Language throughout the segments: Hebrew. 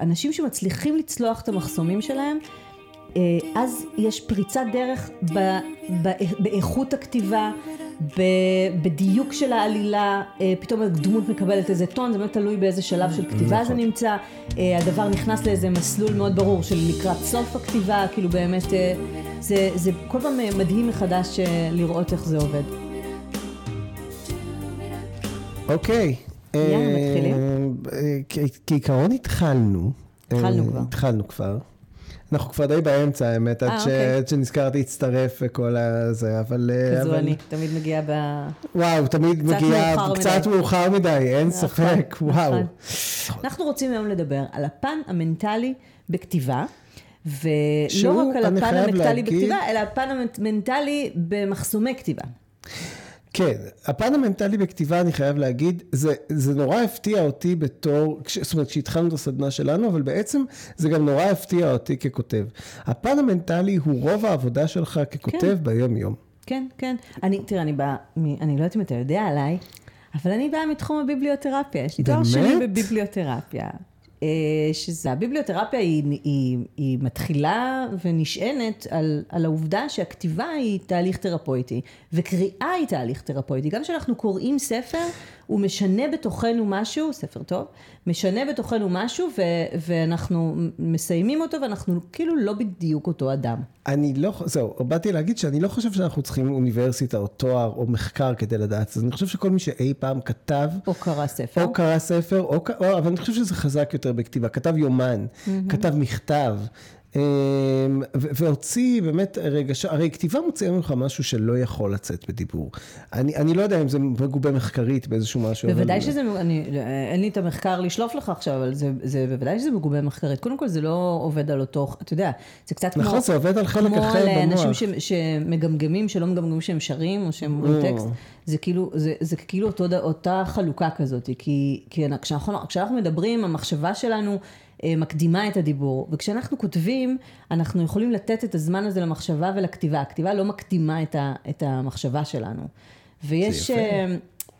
אנשים שמצליחים לצלוח את המחסומים שלהם, אה, אז יש פריצת דרך ב, ב, באיכות הכתיבה, ב, בדיוק של העלילה, אה, פתאום הדמות מקבלת איזה טון, זה באמת תלוי באיזה שלב של כתיבה נכון. זה נמצא, אה, הדבר נכנס לאיזה מסלול מאוד ברור של לקראת סוף הכתיבה, כאילו באמת, זה, זה כל פעם מדהים מחדש לראות איך זה עובד. אוקיי. יאללה, אה, מתחילים? אה, כעיקרון התחלנו. התחלנו אה, כבר. התחלנו כבר. אנחנו כבר די באמצע האמת, עד ש- אוקיי. עד שנזכרתי להצטרף וכל הזה, אבל... כזו אבל- אני, תמיד מגיעה ב... וואו, תמיד קצת מגיע מאוחר קצת מדי. מאוחר מדי, אין נכון, ספק, וואו. נכון. אנחנו רוצים היום לדבר על הפן המנטלי בכתיבה, ולא רק על הפן המנטלי להגיד- בכתיבה, אלא הפן המנטלי במחסומי כתיבה. כן, הפן המנטלי בכתיבה, אני חייב להגיד, זה, זה נורא הפתיע אותי בתור, כש, זאת אומרת, כשהתחלנו את הסדנה שלנו, אבל בעצם זה גם נורא הפתיע אותי ככותב. הפן המנטלי הוא רוב העבודה שלך ככותב כן. ביום-יום. כן, כן. אני, תראה, אני באה, אני לא יודעת אם אתה יודע עליי, אבל אני באה מתחום הביבליותרפיה. יש לי תואר? שני בביבליותרפיה. אה, שזה, הביבליותרפיה היא, היא, היא מתחילה ונשענת על, על העובדה שהכתיבה היא תהליך תרפויטי, וקריאה היא תהליך תרפויטי. גם כשאנחנו קוראים ספר, הוא משנה בתוכנו משהו, ספר טוב, משנה בתוכנו משהו, ו, ואנחנו מסיימים אותו, ואנחנו כאילו לא בדיוק אותו אדם. אני לא, זהו, באתי להגיד שאני לא חושב שאנחנו צריכים אוניברסיטה או תואר או מחקר כדי לדעת, אז אני חושב שכל מי שאי פעם כתב, או קרא ספר. או קרא ספר, או, או, אבל אני חושב שזה חזק יותר בכתיבה, כתב יומן, כתב מכתב, והוציא באמת רגש, הרי כתיבה מוציאה ממך משהו שלא יכול לצאת בדיבור. אני, אני לא יודע אם זה מגובה מחקרית באיזשהו משהו, בוודאי אבל... שזה, אני, אין לי את המחקר לשלוף לך עכשיו, אבל זה, זה בוודאי שזה מגובה מחקרית. קודם כל זה לא עובד על אותו, אתה יודע, זה קצת כמו... נכון, זה עובד על חלק כמו אחר לאנשים במוח. ש, שמגמגמים, שלא מגמגמים שהם שרים, או שהם אומרים לא. טקסט, זה כאילו, זה, זה כאילו אותו, אותה חלוקה כזאת, כי, כי כשאנחנו, כשאנחנו מדברים, המחשבה שלנו מקדימה את הדיבור, וכשאנחנו כותבים, אנחנו יכולים לתת את הזמן הזה למחשבה ולכתיבה. הכתיבה לא מקדימה את, ה, את המחשבה שלנו. ויש... אה,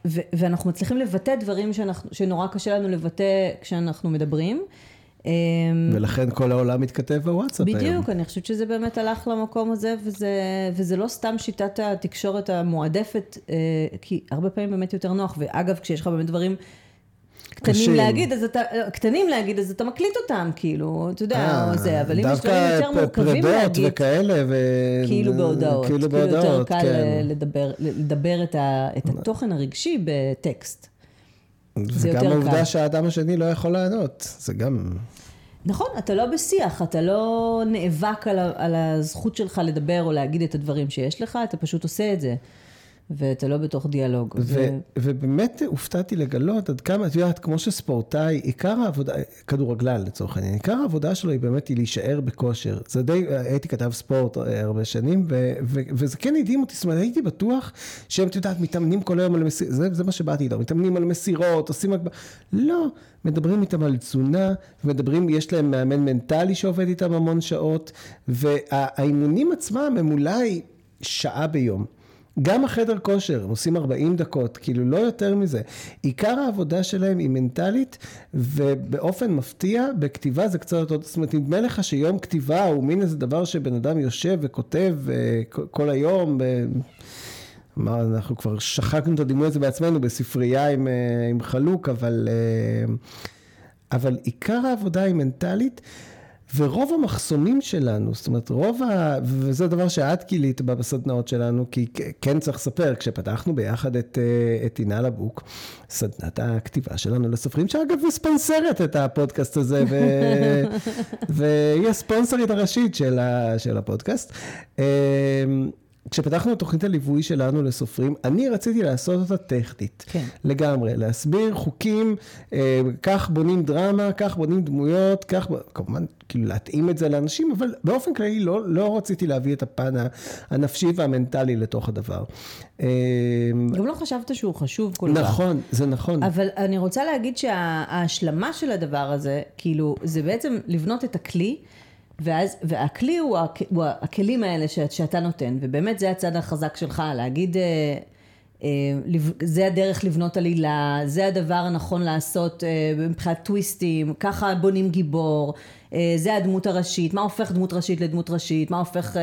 ו- ואנחנו מצליחים לבטא דברים שאנחנו, שנורא קשה לנו לבטא כשאנחנו מדברים. אה, ולכן כל העולם מתכתב בוואטסאפ היום. בדיוק, אני חושבת שזה באמת הלך למקום הזה, וזה, וזה לא סתם שיטת התקשורת המועדפת, אה, כי הרבה פעמים באמת יותר נוח, ואגב, כשיש לך באמת דברים קטנים. להגיד, אז אתה, קטנים להגיד, אז אתה מקליט אותם, כאילו, אתה יודע, אה, או זה, אבל אם יש דווקא דברים יותר מורכבים פרדות להגיד, וכאלה, ו... כאילו בהודעות, כאילו כאילו יותר בהודעות, קל כן. לדבר, לדבר את, ה, את התוכן הרגשי בטקסט. זה וגם יותר העובדה קל. שהאדם השני לא יכול לענות, זה גם... נכון, אתה לא בשיח, אתה לא נאבק על, ה- על הזכות שלך לדבר או להגיד את הדברים שיש לך, אתה פשוט עושה את זה. ואתה לא בתוך דיאלוג. ו- ובאמת הופתעתי לגלות עד כמה, את יודעת, כמו שספורטאי, עיקר העבודה, כדורגלן לצורך העניין, עיקר העבודה שלו היא באמת היא להישאר בכושר. זה די, הייתי כתב ספורט אה, הרבה שנים, ו- ו- וזה כן הדהים אותי, זאת אומרת, הייתי בטוח שהם, את יודעת, מתאמנים כל היום על מסירות, זה, זה מה שבאתי איתם, מתאמנים על מסירות, עושים... לא, מדברים איתם על תזונה, מדברים, יש להם מאמן מנטלי שעובד איתם המון שעות, והאימונים עצמם הם אולי שעה ביום. גם החדר כושר, הם עושים 40 דקות, כאילו לא יותר מזה. עיקר העבודה שלהם היא מנטלית, ובאופן מפתיע, בכתיבה זה קצת אותו, זאת אומרת, נדמה לך שיום כתיבה הוא מין איזה דבר שבן אדם יושב וכותב אה, כל- היום. מה, אנחנו כבר שחקנו את הדימוי הזה בעצמנו בספרייה עם, אה, עם חלוק, אבל, אה, אבל עיקר העבודה היא מנטלית, ורוב המחסומים שלנו, זאת אומרת, רוב ה... וזה דבר שאת גילית בסדנאות שלנו, כי כן צריך לספר, כשפתחנו ביחד את, אה, את עינה לבוק, סדנת הכתיבה שלנו לסופרים, שאגב מספונסרת את הפודקאסט הזה, ו... והיא הספונסרית הראשית של, ה... של הפודקאסט. כשפתחנו את תוכנית הליווי שלנו לסופרים, אני רציתי לעשות אותה טכנית. כן. לגמרי, להסביר חוקים, אה, כך בונים דרמה, כך בונים דמויות, כך, כמובן, כאילו להתאים את זה לאנשים, אבל באופן כללי לא, לא רציתי להביא את הפן הנפשי והמנטלי לתוך הדבר. אה, גם לא חשבת שהוא חשוב כל כך. נכון, זה נכון. אבל אני רוצה להגיד שההשלמה של הדבר הזה, כאילו, זה בעצם לבנות את הכלי, ואז, והכלי הוא, הכ, הוא הכלים האלה ש, שאתה נותן, ובאמת זה הצד החזק שלך, להגיד, אה, אה, לב- זה הדרך לבנות עלילה, זה הדבר הנכון לעשות אה, מבחינת טוויסטים, ככה בונים גיבור, אה, זה הדמות הראשית, מה הופך דמות ראשית לדמות ראשית, מה הופך אה,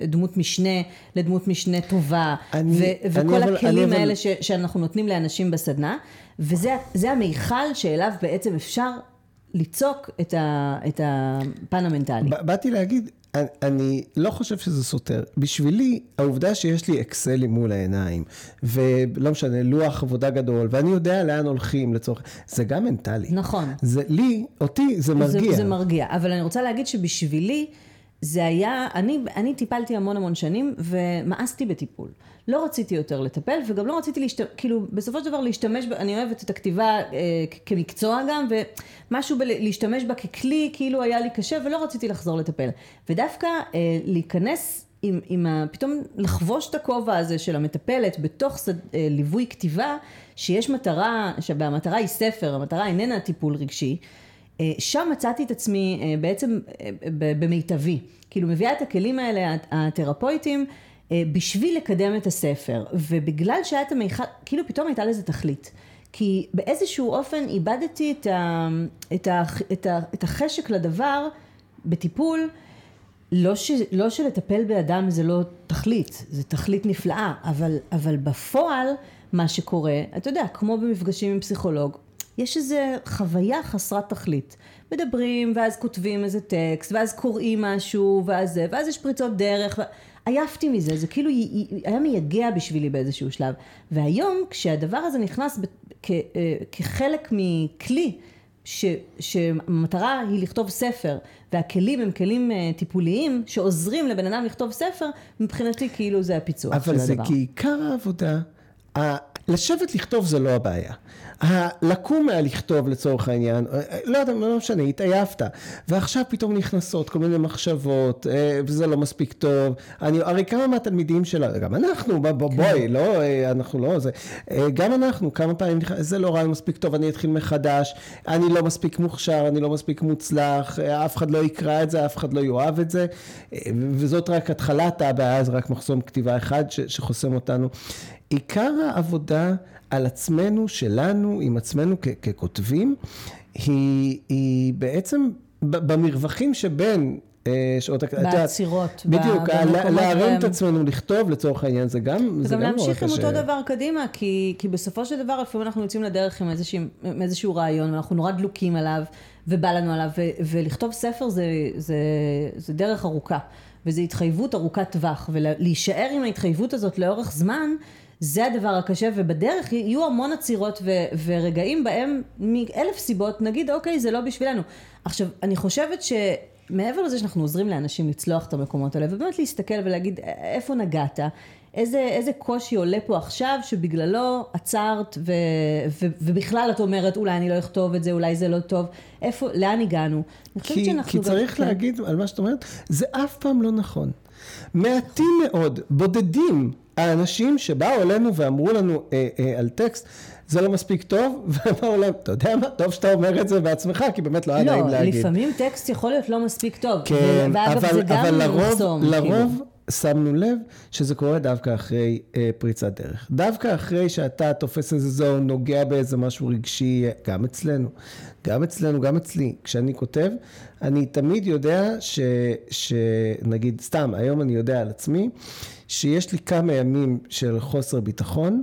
אה, דמות משנה לדמות משנה טובה, אני- ו- אני וכל אבל- הכלים אני אבל- האלה ש- שאנחנו נותנים לאנשים בסדנה, וזה זה המיכל שאליו בעצם אפשר ליצוק את, ה, את הפן המנטלי. באתי להגיד, אני, אני לא חושב שזה סותר. בשבילי, העובדה שיש לי אקסלים מול העיניים, ולא משנה, לוח עבודה גדול, ואני יודע לאן הולכים לצורך, זה גם מנטלי. נכון. זה לי, אותי, זה מרגיע. זה, זה מרגיע, אבל אני רוצה להגיד שבשבילי זה היה, אני, אני טיפלתי המון המון שנים ומאסתי בטיפול. לא רציתי יותר לטפל וגם לא רציתי להשתמש, כאילו בסופו של דבר להשתמש, ב, אני אוהבת את הכתיבה אה, כמקצוע גם ומשהו בלהשתמש בה ככלי כאילו היה לי קשה ולא רציתי לחזור לטפל. ודווקא אה, להיכנס עם, עם ה, פתאום לחבוש את הכובע הזה של המטפלת בתוך סד, אה, ליווי כתיבה, שיש מטרה, שהמטרה היא ספר, המטרה איננה טיפול רגשי. אה, שם מצאתי את עצמי אה, בעצם אה, במיטבי. כאילו מביאה את הכלים האלה, התרפויטיים, אה, בשביל לקדם את הספר. ובגלל שהיה את המיכל, כאילו פתאום הייתה לזה תכלית. כי באיזשהו אופן איבדתי את, ה, את, ה, את, ה, את החשק לדבר בטיפול. לא, ש, לא שלטפל באדם זה לא תכלית, זה תכלית נפלאה, אבל, אבל בפועל מה שקורה, אתה יודע, כמו במפגשים עם פסיכולוג, יש איזו חוויה חסרת תכלית. מדברים, ואז כותבים איזה טקסט, ואז קוראים משהו, ואז זה, ואז יש פריצות דרך, ו... עייפתי מזה, זה כאילו היה מייגע בשבילי באיזשהו שלב. והיום, כשהדבר הזה נכנס ב- כ, אה, כחלק מכלי, ש, שהמטרה היא לכתוב ספר, והכלים הם כלים אה, טיפוליים שעוזרים לבן אדם לכתוב ספר, מבחינתי כאילו זה הפיצוח של אבל זה הדבר. כי עיקר העבודה, לשבת לכתוב זה לא הבעיה. לקום מהלכתוב לצורך העניין, אה, אה, לא יודע, לא משנה, התעייפת, ועכשיו פתאום נכנסות כל מיני מחשבות, אה, וזה לא מספיק טוב. אני, הרי כמה מהתלמידים שלה, גם אנחנו, ב- ב- בואי, לא, אנחנו לא, זה, גם אנחנו, כמה פעמים, זה לא רעיון מספיק טוב, אני אתחיל מחדש, אני לא מספיק מוכשר, אני לא מספיק מוצלח, אף אחד לא יקרא את זה, אף אחד לא יאהב את זה, וזאת רק התחלת הבעיה, זה רק מחסום כתיבה אחד ש- שחוסם אותנו. עיקר העבודה על עצמנו, שלנו, עם עצמנו כ- ככותבים, היא, היא בעצם במרווחים שבין אה, שעות... יודעת, בעצירות, בדיוק, להרים את עצמנו לכתוב לצורך העניין, זה גם, זה וגם גם נורא להמשיך עם קשה. אותו דבר קדימה, כי, כי בסופו של דבר לפעמים אנחנו יוצאים לדרך עם איזשהו, עם איזשהו רעיון, ואנחנו נורא דלוקים עליו, ובא לנו עליו, ו, ולכתוב ספר זה, זה, זה דרך ארוכה, וזו התחייבות ארוכת טווח, ולהישאר עם ההתחייבות הזאת לאורך זמן, זה הדבר הקשה, ובדרך יהיו המון עצירות ו, ורגעים בהם מאלף סיבות נגיד אוקיי זה לא בשבילנו. עכשיו אני חושבת ש... מעבר לזה שאנחנו עוזרים לאנשים לצלוח את המקומות האלה, ובאמת להסתכל ולהגיד איפה נגעת, איזה, איזה קושי עולה פה עכשיו שבגללו עצרת ו, ו, ובכלל את אומרת אולי אני לא אכתוב את זה, אולי זה לא טוב, איפה, לאן הגענו? כי, כי גם- צריך כן. להגיד על מה שאת אומרת, זה אף פעם לא נכון. מעטים מאוד, בודדים, האנשים שבאו אלינו ואמרו לנו אה, אה, על טקסט, זה לא מספיק טוב, ואמרו להם, אתה יודע מה, טוב שאתה אומר את זה בעצמך, כי באמת לא היה נעים לא, להגיד. לפעמים טקסט יכול להיות לא מספיק טוב, כן, ואגב אבל, זה גם אבל לרוב, מחסום, לרוב כאילו. שמנו לב שזה קורה דווקא אחרי אה, פריצת דרך. דווקא אחרי שאתה תופס איזה זון, נוגע באיזה משהו רגשי, גם אצלנו, גם אצלנו, גם אצלי. כשאני כותב, אני תמיד יודע ש, שנגיד, סתם, היום אני יודע על עצמי, שיש לי כמה ימים של חוסר ביטחון.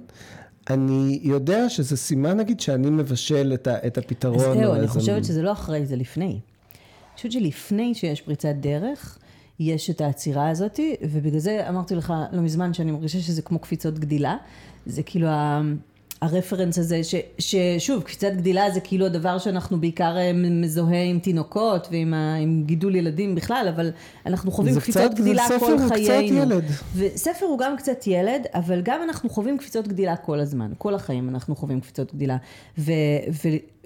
אני יודע שזה סימן נגיד שאני מבשל את, ה, את הפתרון. אז זהו, אני חושבת שזה לא אחרי, זה לפני. אני חושבת שלפני שיש פריצת דרך, יש את העצירה הזאת, ובגלל זה אמרתי לך לא מזמן שאני מרגישה שזה כמו קפיצות גדילה. זה כאילו ה... הרפרנס הזה, ש, ששוב, קפיצת גדילה זה כאילו הדבר שאנחנו בעיקר אה, מזוהה עם תינוקות ועם ה, עם גידול ילדים בכלל, אבל אנחנו חווים זה קפיצות קצת- זה גדילה ספר כל הוא קצת חיינו. ילד. וספר הוא גם קצת ילד, אבל גם אנחנו חווים קפיצות גדילה כל הזמן, כל החיים אנחנו חווים קפיצות גדילה. ו,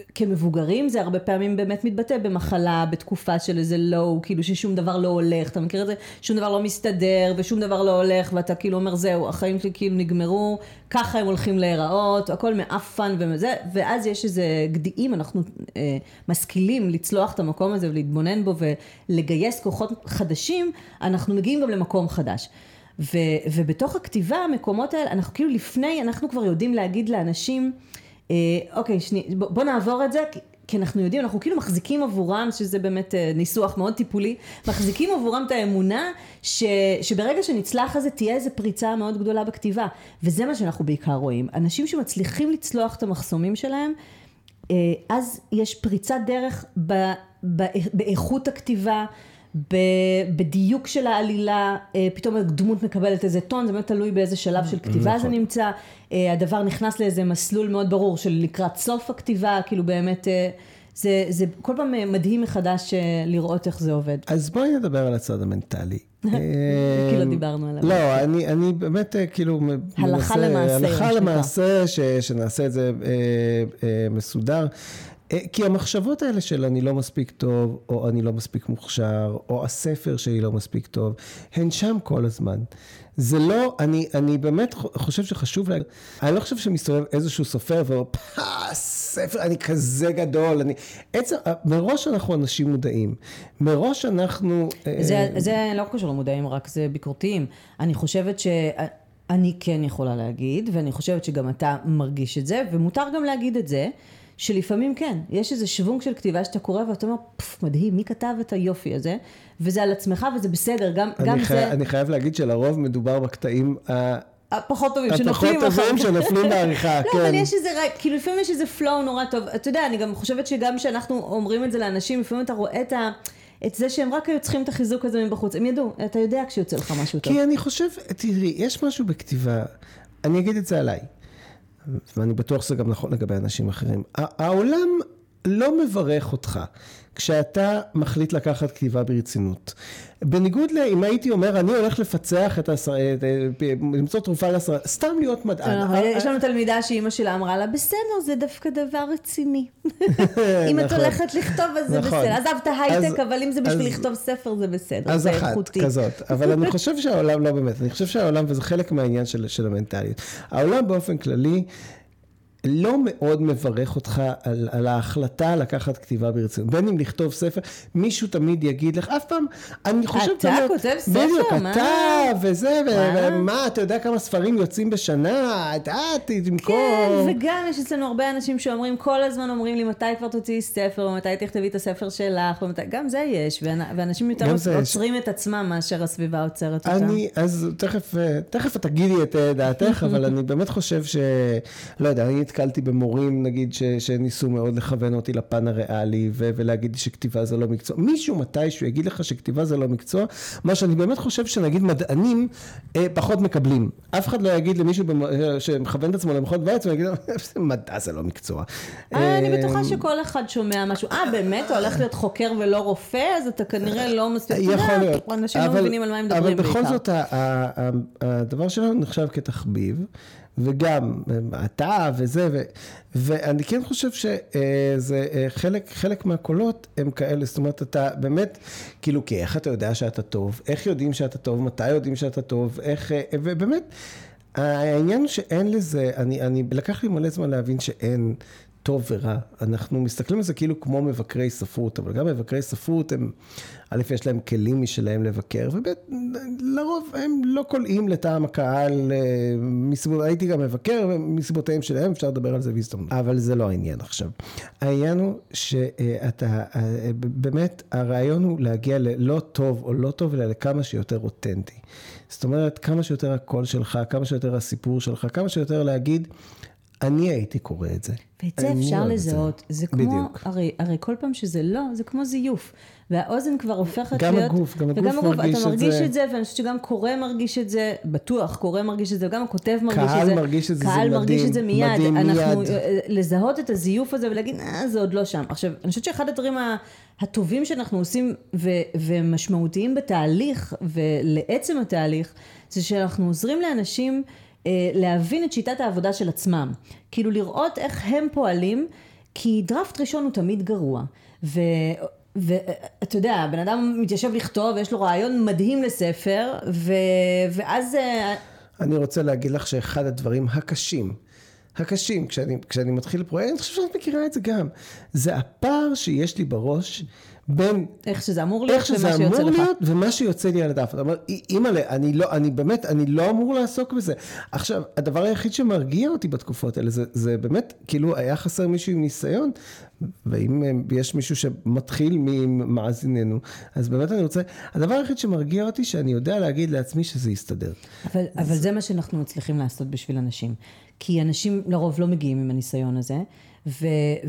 וכמבוגרים זה הרבה פעמים באמת מתבטא במחלה, בתקופה של איזה לואו, כאילו ששום דבר לא הולך, אתה מכיר את זה? שום דבר לא מסתדר ושום דבר לא הולך ואתה כאילו אומר זהו, החיים שלי כאילו נגמרו, ככה הם הולכים להיראות, הכל מעפן וזה, ואז יש איזה גדיעים, אנחנו אה, משכילים לצלוח את המקום הזה ולהתבונן בו ולגייס כוחות חדשים, אנחנו מגיעים גם למקום חדש. ו, ובתוך הכתיבה, המקומות האלה, אנחנו כאילו לפני, אנחנו כבר יודעים להגיד לאנשים, אה, אוקיי, שני, בוא, בוא נעבור את זה, כי, אנחנו יודעים, אנחנו כאילו מחזיקים עבורם, שזה באמת אה, ניסוח מאוד טיפולי, מחזיקים עבורם את האמונה ש, שברגע שנצלח את זה תהיה איזו פריצה מאוד גדולה בכתיבה. וזה מה שאנחנו בעיקר רואים. אנשים שמצליחים לצלוח את המחסומים שלהם, אה, אז יש פריצת דרך ב, ב, באיכות הכתיבה. בדיוק של העלילה, אה, פתאום הדמות מקבלת איזה טון, זה באמת תלוי באיזה שלב של כתיבה זה נכון. נמצא, אה, הדבר נכנס לאיזה מסלול מאוד ברור של לקראת סוף הכתיבה, כאילו באמת, אה, זה, זה כל פעם מדהים מחדש לראות איך זה עובד. אז בואי נדבר על הצד המנטלי. כי לא דיברנו עליו. לא, אני, אני באמת כאילו... הלכה למעשה. הלכה למעשה, שנעשה את זה מסודר. אה, כי המחשבות האלה של אני לא מספיק טוב, או אני לא מספיק מוכשר, או הספר שלי לא מספיק טוב, הן שם כל הזמן. זה לא, אני, אני באמת חושב שחשוב להגיד, אני לא חושב שמסתובב איזשהו סופר ואומר, פאה, ספר, אני כזה גדול, אני... עצם, מראש אנחנו אנשים מודעים. מראש אנחנו... אה, זה, זה לא קשור למודעים, רק זה ביקורתיים. אני חושבת ש... אני כן יכולה להגיד, ואני חושבת שגם אתה מרגיש את זה, ומותר גם להגיד את זה. שלפעמים כן, יש איזה שוונג של כתיבה שאתה קורא ואתה אומר, פפ, מדהים, מי כתב את היופי הזה? וזה על עצמך וזה בסדר, גם, גם חי... זה... אני חייב להגיד שלרוב מדובר בקטעים הפחות טובים, שנופלים. הפחות טובים שנופלים בעריכה, כן. לא, אבל יש איזה, כאילו לפעמים יש איזה פלואו נורא טוב. אתה יודע, אני גם חושבת שגם כשאנחנו אומרים את זה לאנשים, לפעמים אתה רואה את ה... את זה שהם רק היו צריכים את החיזוק הזה מבחוץ. הם ידעו, אתה יודע כשיוצא לך משהו טוב. כי אני חושב, תראי, יש משהו בכתיבה, אני אגיד את זה עליי. ואני בטוח שזה גם נכון לגבי אנשים אחרים. העולם לא מברך אותך כשאתה מחליט לקחת כתיבה ברצינות. בניגוד לאם הייתי אומר, אני הולך לפצח את הס... למצוא תרופה לסרטן, סתם להיות מדען. אה, יש לנו תלמידה שאימא שלה אמרה לה, בסדר, זה דווקא דבר רציני. אם את נכון. הולכת לכתוב, אז זה נכון. בסדר. עזבת הייטק, אבל אם זה בשביל לכתוב ספר, זה בסדר. אז אחת כזאת. אבל אני חושב שהעולם, לא באמת, אני חושב שהעולם, וזה חלק מהעניין של המנטליות. העולם באופן כללי, לא מאוד מברך אותך על, על ההחלטה לקחת כתיבה ברצינות. בין אם לכתוב ספר, מישהו תמיד יגיד לך, אף פעם, אני חושב... אתה תמיד, כותב ספר? בדיוק, אתה וזה, ומה, אתה יודע כמה ספרים יוצאים בשנה, אתה תמכור. כן, וגם יש אצלנו הרבה אנשים שאומרים, כל הזמן אומרים לי, מתי כבר תוציאי ספר, או מתי תכתבי את הספר שלך, ומתי, גם זה יש, ואנשים יותר עוצרים את עצמם מאשר הסביבה עוצרת אותם. אני, אז תכף, תכף את תגידי את דעתך, אבל אני באמת חושב ש... לא יודע, אני... נתקלתי במורים, נגיד, ש, שניסו מאוד לכוון אותי לפן הריאלי, ו, ולהגיד שכתיבה זה לא מקצוע. מישהו מתישהו יגיד לך שכתיבה זה לא מקצוע, מה שאני באמת חושב שנגיד מדענים אה, פחות מקבלים. אף אחד לא יגיד למישהו במ... אה, שמכוון את עצמו למכון ויצמן, יגיד, מדע זה לא מקצוע. אה, אני בטוחה שכל אחד שומע משהו. אה, באמת? אתה הולך להיות חוקר ולא רופא? אז אתה כנראה לא מספיק... יכול להיות. אנשים לא מבינים על מה הם מדברים בעיקר. אבל בכל זאת, הדבר שלנו נחשב כתחביב. וגם אתה וזה, ו, ואני כן חושב שזה אה, חלק, חלק מהקולות הם כאלה, זאת אומרת אתה באמת, כאילו כי איך אתה יודע שאתה טוב, איך יודעים שאתה טוב, מתי יודעים שאתה טוב, איך, אה, ובאמת, העניין שאין לזה, אני, אני, לקח לי מלא זמן להבין שאין טוב ורע. אנחנו מסתכלים על זה כאילו כמו מבקרי ספרות, אבל גם מבקרי ספרות הם, א', יש להם כלים משלהם לבקר, וב', לרוב הם לא קולעים לטעם הקהל, אה, מסיבות, הייתי גם מבקר, מסיבותיהם שלהם, אפשר לדבר על זה בהזדמנות. אבל זה לא העניין עכשיו. העניין הוא שאתה, אה, באמת, הרעיון הוא להגיע ללא טוב או לא טוב, אלא לכמה שיותר אותנטי. זאת אומרת, כמה שיותר הקול שלך, כמה שיותר הסיפור שלך, כמה שיותר להגיד, אני הייתי קורא את זה. ואת זה אפשר לזהות. זה, זה כמו, בדיוק. הרי, הרי כל פעם שזה לא, זה כמו זיוף. והאוזן כבר הופכת גם להיות... הגוף, גם הגוף מרגיש את זה. אתה מרגיש את זה, ואני חושבת שגם קורא מרגיש את זה, בטוח, קורא מרגיש את זה, וגם הכותב מרגיש את זה. קהל מרגיש את זה, זה מדהים. קהל מרגיש את זה מיד. מדהים אנחנו, מיד. אה, לזהות את הזיוף הזה ולהגיד, אה, זה עוד לא שם. עכשיו, אני חושבת שאחד הדברים הטובים שאנחנו עושים, ו, ומשמעותיים בתהליך, ולעצם התהליך, זה שאנחנו עוזרים לאנשים... אה, להבין את שיטת העבודה של עצמם. כאילו לראות איך הם פועלים, כי דראפט ראשון הוא תמיד גרוע. ואתה יודע, בן אדם מתיישב לכתוב, יש לו רעיון מדהים לספר, ו... ואז... אה, אני רוצה להגיד לך שאחד הדברים הקשים, הקשים, כשאני, כשאני מתחיל פרויקט, אני חושב שאת מכירה את זה גם, זה הפער שיש לי בראש בין איך שזה אמור להיות איך שזה ומה שיוצא אמור לך. להיות ומה שיוצא לי על הדף. אתה אומר, אימא'לה, אני לא, אני באמת, אני לא אמור לעסוק בזה. עכשיו, הדבר היחיד שמרגיע אותי בתקופות האלה, זה, זה באמת, כאילו, היה חסר מישהו עם ניסיון, ואם אה, יש מישהו שמתחיל ממאזיננו, אז באמת אני רוצה, הדבר היחיד שמרגיע אותי, שאני יודע להגיד לעצמי שזה יסתדר. אבל, אבל זה מה שאנחנו מצליחים לעשות בשביל אנשים. כי אנשים לרוב לא מגיעים עם הניסיון הזה, ו,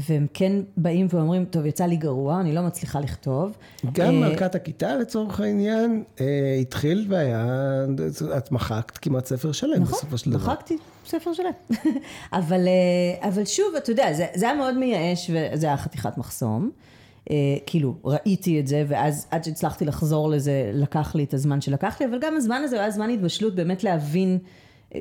והם כן באים ואומרים, טוב, יצא לי גרוע, אני לא מצליחה לכתוב. גם אה, מלכת הכיתה לצורך העניין, אה, התחיל והיה, את מחקת כמעט ספר שלם נכון, בסופו של דבר. מחקתי ספר שלם. אבל, אה, אבל שוב, אתה יודע, זה, זה היה מאוד מייאש, וזה היה חתיכת מחסום. אה, כאילו, ראיתי את זה, ואז עד שהצלחתי לחזור לזה, לקח לי את הזמן שלקח לי, אבל גם הזמן הזה היה זמן התבשלות, באמת להבין,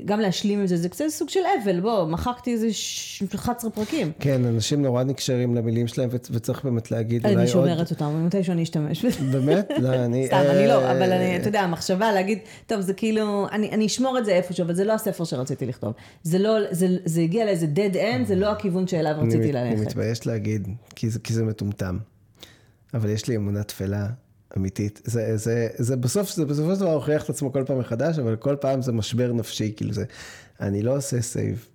גם להשלים עם זה, זה קצת סוג של אבל, בוא, מחקתי איזה ש- 11 פרקים. כן, אנשים נורא נקשרים למילים שלהם, וצ- וצריך באמת להגיד אולי אני עוד... שומרת אותם, ומתישהו אני אשתמש בזה. באמת? לא, אני... סתם, אני לא, אה, אבל אני, אתה יודע, המחשבה להגיד, טוב, זה כאילו, אני, אני אשמור את זה איפשהו, אבל זה לא הספר שרציתי לכתוב. זה לא, זה, זה הגיע לאיזה dead end, זה לא הכיוון שאליו אני רציתי מת- אני ללכת. מתבייש להגיד, כי זה, כי זה מטומטם. אבל יש לי אמונה תפלה אמיתית. זה, זה, זה בסוף, זה בסופו של דבר הוכיח את עצמו כל פעם מחדש, אבל כל פעם זה משבר נפשי, כאילו זה, אני לא עושה save.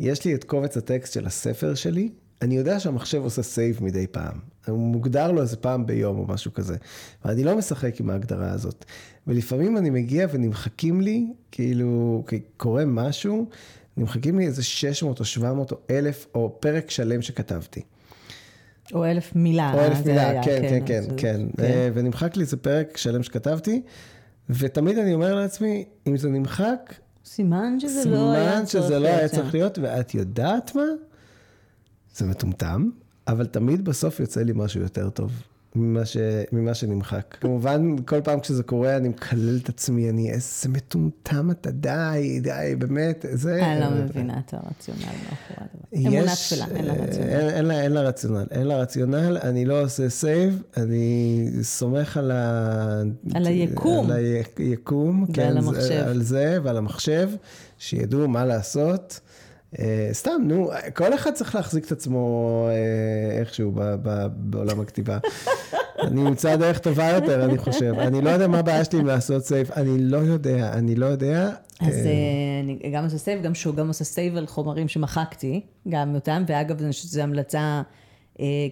יש לי את קובץ הטקסט של הספר שלי, אני יודע שהמחשב עושה save מדי פעם. הוא מוגדר לו איזה פעם ביום או משהו כזה. ואני לא משחק עם ההגדרה הזאת. ולפעמים אני מגיע ונמחקים לי, כאילו, קורה משהו, נמחקים לי איזה 600 או 700 או 1,000 או פרק שלם שכתבתי. או אלף מילה. או אלף מילה, היה, כן, כן, כן, זה- כן. אה, ונמחק לי איזה פרק שלם שכתבתי, ותמיד אני אומר לעצמי, אם זה נמחק, סימן שזה לא היה סימן צריך שזה לא היה. צריך להיות, ואת יודעת מה? זה מטומטם, אבל תמיד בסוף יוצא לי משהו יותר טוב ממה, ש... ממה שנמחק. כמובן, כל פעם כשזה קורה, אני מקלל את עצמי, אני איזה מטומטם אתה, די, די, באמת, זה... אני לא מבינה את הרציונל מאחורי הדבר. אמונה יש, טפלה, אין לה אה, רציונל. אין, אין, לה, רציונל, אין לה רציונל, אני לא עושה save, אני סומך על ה... על היקום. על היקום, ועל כן, המחשב. זה, על זה ועל המחשב, שידעו מה לעשות. אה, סתם, נו, כל אחד צריך להחזיק את עצמו אה, איכשהו ב, ב, בעולם הכתיבה. אני אמצא דרך טובה יותר, אני חושב. אני לא יודע מה הבעיה שלי עם לעשות save, אני לא יודע, אני לא יודע. אז אה, אני גם עושה save, גם שהוא גם עושה save על חומרים שמחקתי, גם אותם, ואגב, שזו המלצה,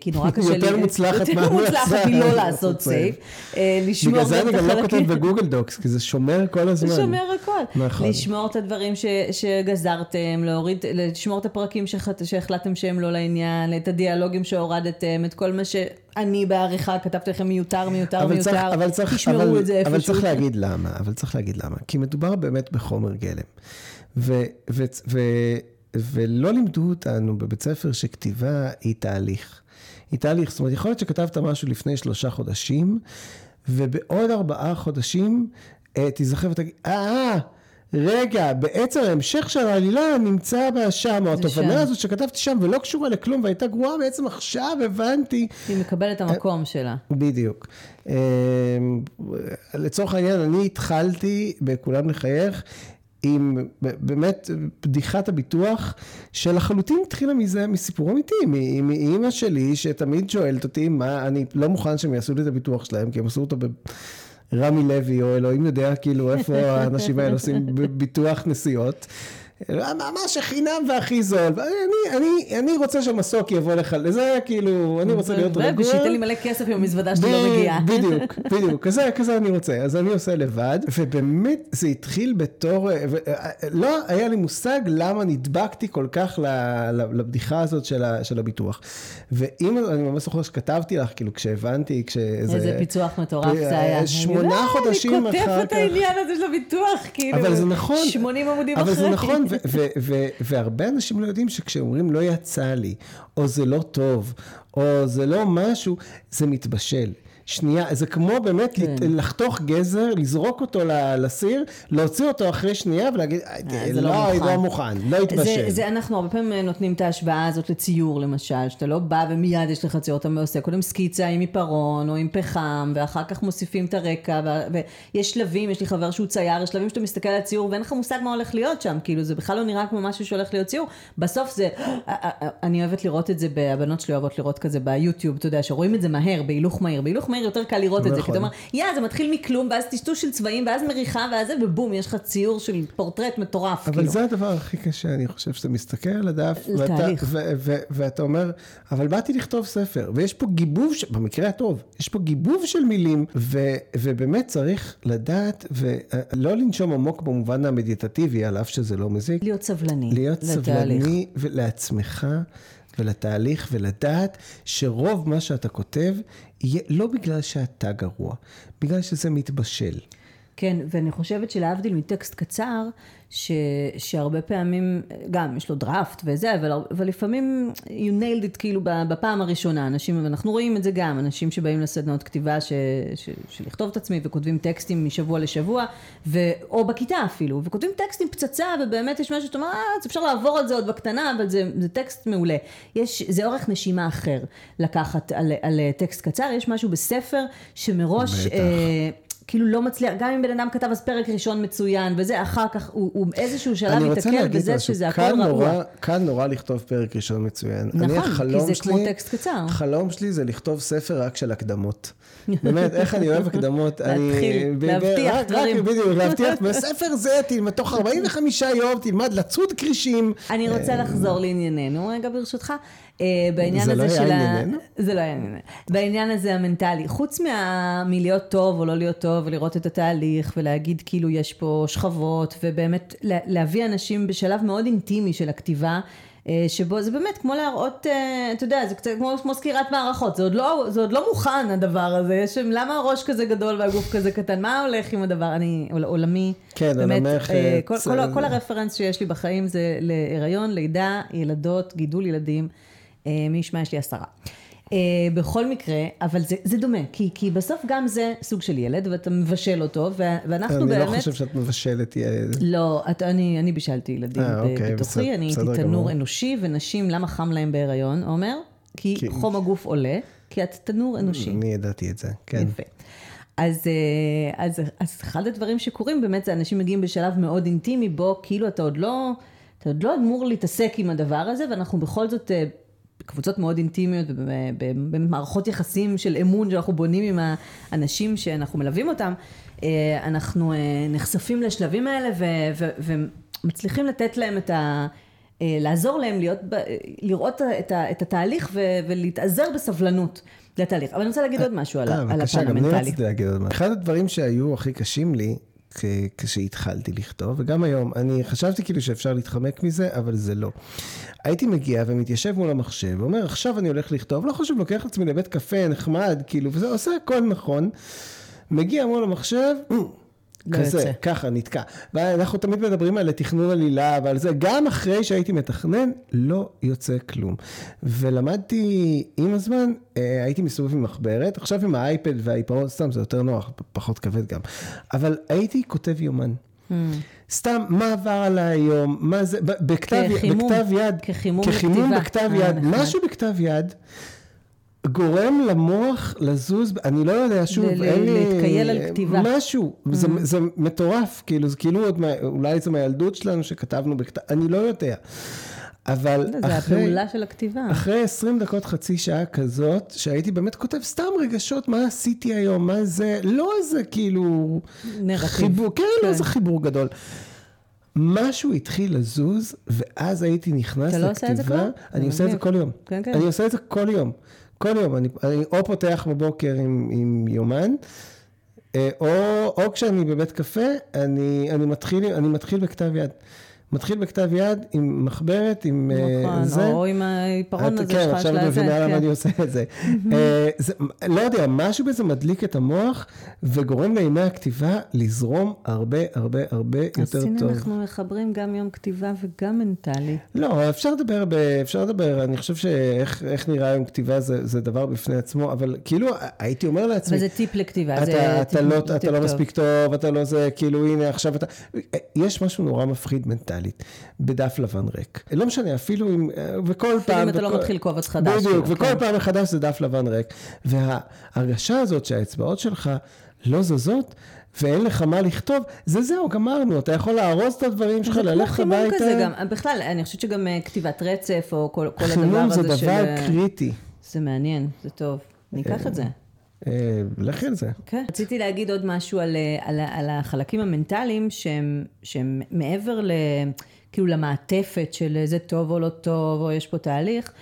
כי נורא קשה לי... יותר מוצלחת יותר. מוצלחת מלא לעשות save. אה, לשמור בגלל זה אני גם לא. כותב ב Google Docs, כי זה שומר כל הזמן. זה שומר הכל. נכון. לשמור את הדברים שגזרתם, להוריד, לשמור את הפרקים שהחלטתם שהם לא לעניין, את הדיאלוגים שהורדתם, את כל מה שאני בעריכה כתבתי לכם מיותר, מיותר, מיותר. צריך, אבל צריך, תשמרו אבל, את זה איפשהו. אבל צריך להגיד למה, אבל צריך להגיד למה. כי מדובר באמת בחומר גלם. ו, ו, ו, ולא לימדו אותנו בבית ספר שכתיבה היא תהליך. היא תהליך, זאת אומרת, יכול להיות שכתבת משהו לפני שלושה חודשים, ובעוד ארבעה חודשים אה, תיזכר ותגיד, אה, אה, רגע, בעצם ההמשך של העלילה נמצא שם, או התובנה. הזאת שכתבתי שם ולא קשורה לכלום והייתה גרועה, בעצם עכשיו הבנתי. היא מקבלת את המקום שלה. בדיוק. אה, לצורך העניין, אני התחלתי בכולם לחייך עם באמת בדיחת הביטוח שלחלוטין התחילה מזה, מסיפור אמיתי, מאימא שלי שתמיד שואלת אותי מה, אני לא מוכן שהם יעשו לי את הביטוח שלהם, כי הם עשו אותו ברמי לוי, או אלוהים יודע כאילו איפה האנשים האלה עושים ביטוח נסיעות. ממש החינם והכי זול, אני, אני, אני רוצה שהמסוק יבוא לך, לזה כאילו, אני רוצה להיות רגוע. ושייתן לי מלא כסף עם המזוודה שלי לא מגיעה. בדיוק, בדיוק, כזה, כזה אני רוצה, אז אני עושה לבד, ובאמת זה התחיל בתור, ו- לא היה לי מושג למה נדבקתי כל כך ל- לבדיחה הזאת של, ה, של הביטוח. ואם, אני ממש זוכר שכתבתי לך, כאילו כשהבנתי, כשזה... איזה פיצוח מטורף אה, זה היה. שמונה אני יודעת, חודשים אני אחר כותבת את כך. העניין הזה של הביטוח, כאילו. אבל זה נכון. 80 עמודים אבל אחרי. זה נכון, ו- והרבה אנשים לא יודעים שכשאומרים לא יצא לי, או זה לא טוב, או זה לא משהו, זה מתבשל. שנייה, זה כמו באמת כן. לחתוך גזר, לזרוק אותו לסיר, להוציא אותו אחרי שנייה ולהגיד, אה, זה לא לא, מוכן." לא מוכן, לא זה, התבשל. זה אנחנו הרבה פעמים נותנים את ההשוואה הזאת לציור למשל, שאתה לא בא ומיד יש לך ציור, אתה עושה קודם סקיצה עם עיפרון או עם פחם, ואחר כך מוסיפים את הרקע, ו- ויש שלבים, יש לי חבר שהוא צייר, יש שלבים שאתה מסתכל על הציור ואין לך מושג מה הולך להיות שם, כאילו זה בכלל לא נראה כמו משהו שהולך להיות ציור, בסוף זה, אני אוהבת לראות את זה, הבנות שלי אוהבות לראות כזה ביוטיוב, אתה יודע, שרואים את זה מהר, בהילוך מהיר, בהילוך מהיר יותר קל לראות את זה, כי אתה נכון. אומר, יא, זה מתחיל מכלום, ואז טשטוש של צבעים, ואז מריחה, ואז זה, ובום, יש לך ציור של פורטרט מטורף, אבל כאילו. זה הדבר הכי קשה, אני חושב שאתה מסתכל על הדף, ואתה, אומר, אבל באתי לכתוב ספר, ויש פה גיבוב, במקרה הטוב, יש פה גיבוב של מילים, ובאמת צריך לדעת, ולא לנשום עמוק במובן המדיטטיבי, על אף שזה לא מזיק, להיות סבלני. להיות. סבלני לעצמך ולתהליך, ולדעת שרוב מה שאתה כותב, יהיה לא בגלל שאתה גרוע, בגלל שזה מתבשל. כן, ואני חושבת שלהבדיל מטקסט קצר, ש, שהרבה פעמים, גם יש לו דראפט וזה, אבל, אבל לפעמים you nailed it כאילו בפעם הראשונה, אנשים, ואנחנו רואים את זה גם, אנשים שבאים לסדנאות כתיבה ש, ש, של לכתוב את עצמי וכותבים טקסטים משבוע לשבוע, ו, או בכיתה אפילו, וכותבים טקסטים פצצה, ובאמת יש משהו שאתה אומר, אה, אז אפשר לעבור על זה עוד בקטנה, אבל זה, זה טקסט מעולה. יש, זה אורך נשימה אחר לקחת על, על טקסט קצר, יש משהו בספר שמראש... בטח. אה, כאילו לא מצליח, גם אם בן אדם כתב אז פרק ראשון מצוין, וזה אחר כך, הוא, הוא באיזשהו שלב להגיד בזה משהו, שזה הכל רעוע. נורא, קל נורא לכתוב פרק ראשון מצוין. נכון, אני, כי זה שלי, כמו טקסט קצר. החלום שלי זה לכתוב ספר רק של הקדמות. באמת, איך אני אוהב הקדמות. אני- להתחיל, להבטיח דברים. בדיוק, להבטיח, בספר זה תלמד, תוך 45 יום תלמד לצוד כרישים. אני רוצה לחזור לענייננו רגע ברשותך. אה, בעניין זה הזה לא של ה... זה לא היה ענייננו. בעניין הזה המנטלי, חוץ מה... מלהיות טוב או לא להיות טוב ולראות את התהליך ולהגיד כאילו יש פה שכבות ובאמת לה- להביא אנשים בשלב מאוד אינטימי של הכתיבה. אה, שבו זה באמת כמו להראות, אה, אתה יודע, זה קצת כמו, כמו סקירת מערכות, זה עוד, לא, זה עוד לא מוכן הדבר הזה, יש, שם- למה הראש כזה גדול והגוף כזה קטן, מה הולך עם הדבר, אני עול- עולמי, כן, באמת, עולמך, אה, כל, כל, כל הרפרנס שיש לי בחיים זה להיריון, לידה, ילדות, גידול ילדים, מי ישמע יש לי עשרה. אה, בכל מקרה, אבל זה, זה דומה, כי, כי בסוף גם זה סוג של ילד, ואתה מבשל אותו, ואנחנו אני באמת... לא חושב שאת מבשלת ילד. לא, את, אני, אני בישלתי ילדים אה, אוקיי, בתוכי, בסדר- אני הייתי תנור גמור. אנושי, ונשים, למה חם להם בהיריון, עומר? כי כי- חום הגוף עולה, כי את תנור אנושי. אני ידעתי את זה, כן. יפה. אז, אה, אז, אז אחד הדברים שקורים באמת זה אנשים מגיעים בשלב מאוד אינטימי בו כאילו אתה עוד לא, אתה עוד לא אמור להתעסק עם הדבר הזה ואנחנו בכל זאת בקבוצות מאוד אינטימיות ובמערכות יחסים של אמון שאנחנו בונים עם האנשים שאנחנו מלווים אותם, אה, אנחנו אה, נחשפים לשלבים האלה ו, ו, ומצליחים לתת להם את ה... אה, לעזור להם להיות, לראות את, ה, את התהליך ו, ולהתאזר בסבלנות לתהליך. אבל אני רוצה להגיד עוד משהו על, ה- אה, על בבקשה, הפן גם אני המנטלי. רציתי להגיד עוד משהו. אחד הדברים שהיו הכי קשים לי, כשהתחלתי לכתוב, וגם היום, אני חשבתי כאילו שאפשר להתחמק מזה, אבל זה לא. הייתי מגיע ומתיישב מול המחשב, ואומר, עכשיו אני הולך לכתוב, לא חושב, לוקח עצמי לבית קפה נחמד, כאילו, וזה עושה הכל נכון. מגיע מול המחשב, לא כזה, יוצא. ככה, נתקע. ואנחנו תמיד מדברים על תכנון עלילה ועל זה, גם אחרי שהייתי מתכנן, לא יוצא כלום. ולמדתי עם הזמן, אה, הייתי מסתובב עם מחברת, עכשיו עם האייפד והעיפרון, סתם זה יותר נוח, פחות כבד גם. אבל הייתי כותב יומן. Hmm. סתם, מה עבר עליי היום, מה זה, בכתב, כחימום, בכתב יד, כחימום כחימום. בכתב אה, יד. משהו בכתב יד. גורם למוח לזוז, אני לא יודע, שוב, ל- אין לי... להתקייל על כתיבה. משהו, זה, זה מטורף, כאילו, זה כאילו עוד, אולי זה מהילדות שלנו שכתבנו בכתב, אני לא יודע. אבל זה אחרי, הפעולה של הכתיבה. אחרי 20 דקות, חצי שעה כזאת, שהייתי באמת כותב סתם רגשות, מה עשיתי היום, מה זה, לא איזה כאילו... נרטיב. חיבור, כן, כן. לא איזה חיבור גדול. משהו התחיל לזוז, ואז הייתי נכנס אתה לכתיבה. לא עושה את זה כבר? אני זה עושה את זה. כל יום. כן, כן. אני עושה את זה כל יום. כל יום. אני, אני או פותח בבוקר עם, עם יומן, אה, או, או כשאני בבית קפה, אני, אני, מתחיל, אני מתחיל בכתב יד. מתחיל בכתב יד עם מחברת, עם אה, נכון, זה. או עם העיפרון את- הזה כן, שלך עכשיו של את מבינה למה כן. אני עושה את זה. אה, זה. לא יודע, משהו בזה מדליק את המוח, וגורם לימי הכתיבה לזרום הרבה הרבה הרבה אז יותר הנה טוב. אנחנו מחברים גם יום כתיבה וגם מנטלי. לא, אפשר לדבר, ב, אפשר לדבר, אני חושב שאיך איך נראה היום כתיבה זה, זה דבר בפני עצמו, אבל כאילו הייתי אומר לעצמי, אבל זה טיפ לכתיבה, זה אתה, טיפ אתה, לא, טיפ אתה לא. מספיק טוב, אתה לא זה, כאילו הנה עכשיו אתה... יש משהו נורא מפחיד מנטלית בדף לבן ריק. לא משנה, אפילו אם... וכל אפילו פעם... אם אתה לא מתחיל קובץ חדש בדיוק, וכל כן. פעם מחדש זה דף לבן ריק. וההרגשה הזאת שהאצבעות שלך לא זזות, ואין לך מה לכתוב, זה זהו, גמרנו, אתה יכול לארוז את הדברים שלך, זה כמו ללכת חימום הביתה. כזה גם, בכלל, אני חושבת שגם אה, כתיבת רצף, או כל, כל הדבר חימום הזה זה של... דבר אה, קריטי. זה מעניין, זה טוב. ניקח את זה. אה, לכי על זה. כן. רציתי להגיד עוד משהו על, אה, על, על החלקים המנטליים שהם, שהם מעבר ל... כאילו למעטפת של זה טוב או לא טוב, או יש פה תהליך.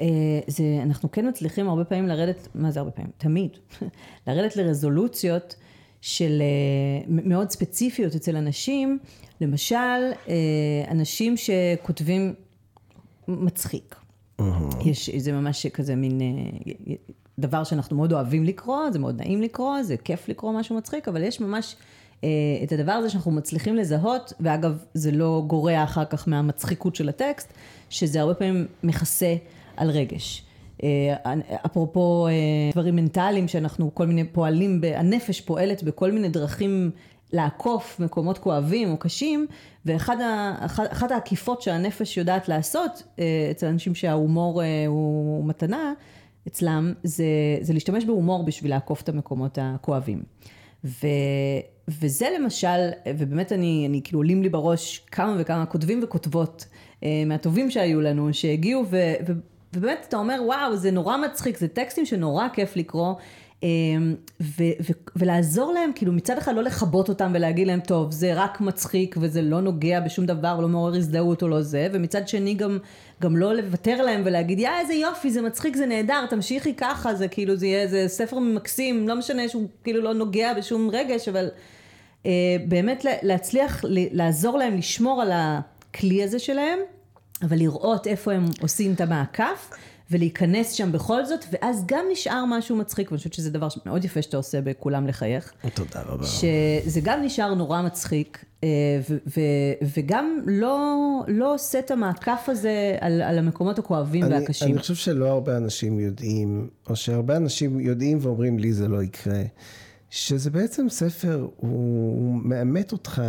אה, זה, אנחנו כן מצליחים הרבה פעמים לרדת, מה זה הרבה פעמים? תמיד. לרדת לרזולוציות של מאוד ספציפיות אצל אנשים. למשל, אנשים שכותבים מצחיק. יש, זה ממש כזה מין דבר שאנחנו מאוד אוהבים לקרוא, זה מאוד נעים לקרוא, זה כיף לקרוא משהו מצחיק, אבל יש ממש אה, את הדבר הזה שאנחנו מצליחים לזהות, ואגב, זה לא גורע אחר כך מהמצחיקות של הטקסט, שזה הרבה פעמים מכסה על רגש. אה, אפרופו אה, דברים מנטליים שאנחנו כל מיני פועלים, הנפש פועלת בכל מיני דרכים לעקוף מקומות כואבים או קשים, ואחת העקיפות שהנפש יודעת לעשות אצל אנשים שההומור הוא מתנה, אצלם זה, זה להשתמש בהומור בשביל לעקוף את המקומות הכואבים. ו, וזה למשל, ובאמת אני, אני כאילו עולים לי בראש כמה וכמה כותבים וכותבות אה, מהטובים שהיו לנו, שהגיעו ו, ו, ובאמת אתה אומר וואו זה נורא מצחיק, זה טקסטים שנורא כיף לקרוא. אה, ו, ו, ולעזור להם, כאילו מצד אחד לא לכבות אותם ולהגיד להם, טוב, זה רק מצחיק וזה לא נוגע בשום דבר, לא מעורר הזדהות או לא זה, ומצד שני גם, גם לא לוותר להם ולהגיד, יא, איזה יופי, זה מצחיק, זה נהדר, תמשיכי ככה, זה כאילו, זה יהיה, זה ספר מקסים, לא משנה שהוא כאילו לא נוגע בשום רגש, אבל אה, באמת לה- להצליח לעזור להם לשמור על הכלי הזה שלהם, אבל לראות איפה הם עושים את המעקף. ולהיכנס שם בכל זאת, ואז גם נשאר משהו מצחיק, ואני חושבת שזה דבר מאוד יפה שאתה עושה בכולם לחייך. תודה רבה. שזה גם נשאר נורא מצחיק, אה, ו- ו- וגם לא, לא עושה את המעקף הזה על, על המקומות הכואבים אני, והקשים. אני חושב שלא הרבה אנשים יודעים, או שהרבה אנשים יודעים ואומרים לי זה לא יקרה, שזה בעצם ספר, הוא, הוא מאמת אותך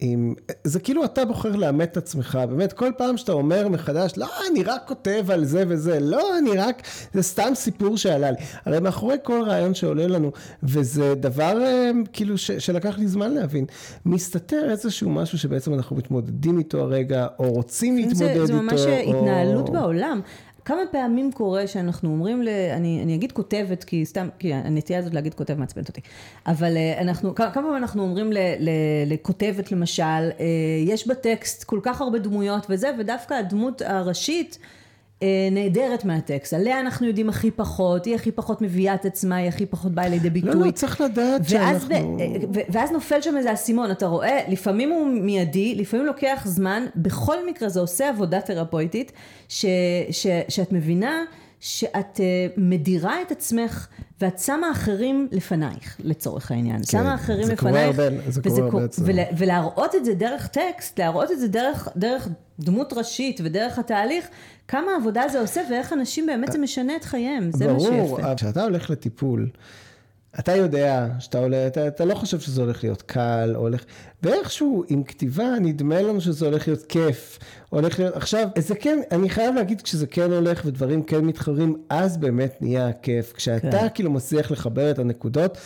עם, זה כאילו אתה בוחר לאמת את עצמך, באמת כל פעם שאתה אומר מחדש, לא, אני רק כותב על זה וזה, לא, אני רק, זה סתם סיפור שעלה לי. הרי מאחורי כל רעיון שעולה לנו, וזה דבר אה, כאילו ש, שלקח לי זמן להבין, מסתתר איזשהו משהו שבעצם אנחנו מתמודדים איתו הרגע, או רוצים להתמודד זה, איתו. זה ממש התנהלות או... בעולם. כמה פעמים קורה שאנחנו אומרים, ל... אני, אני אגיד כותבת, כי סתם, כי הנטייה הזאת להגיד כותב מעצבנת אותי, אבל אה, אנחנו, כמה פעמים אנחנו אומרים ל, ל, לכותבת למשל, אה, יש בטקסט כל כך הרבה דמויות וזה, ודווקא הדמות הראשית, נעדרת מהטקסט, עליה אנחנו יודעים הכי פחות, היא הכי פחות מביאה את עצמה, היא הכי פחות באה לידי ביטוי. לא, לא, צריך לדעת ואז, שאנחנו... ב, ו- ואז נופל שם איזה אסימון, אתה רואה, לפעמים הוא מיידי, לפעמים לוקח זמן, בכל מקרה זה עושה עבודה תרפויטית, ש, ש, שאת מבינה שאת uh, מדירה את עצמך ואת שמה אחרים לפנייך, לצורך העניין. כן, שמה אחרים זה קורה לפנייך. הרבה- זה קורה הרבה אצלנו. ולה, ולהראות את זה דרך טקסט, להראות את זה דרך, דרך דמות ראשית ודרך התהליך, כמה עבודה זה עושה ואיך אנשים באמת זה משנה את חייהם, זה מה שיפה. ברור, כשאתה הולך לטיפול, אתה יודע שאתה עולה, אתה, אתה לא חושב שזה הולך להיות קל, הולך, ואיכשהו עם כתיבה נדמה לנו שזה הולך להיות כיף, הולך להיות, עכשיו, זה כן, אני חייב להגיד, כשזה כן הולך ודברים כן מתחרים, אז באמת נהיה כיף. כשאתה כן. כאילו מצליח לחבר את הנקודות,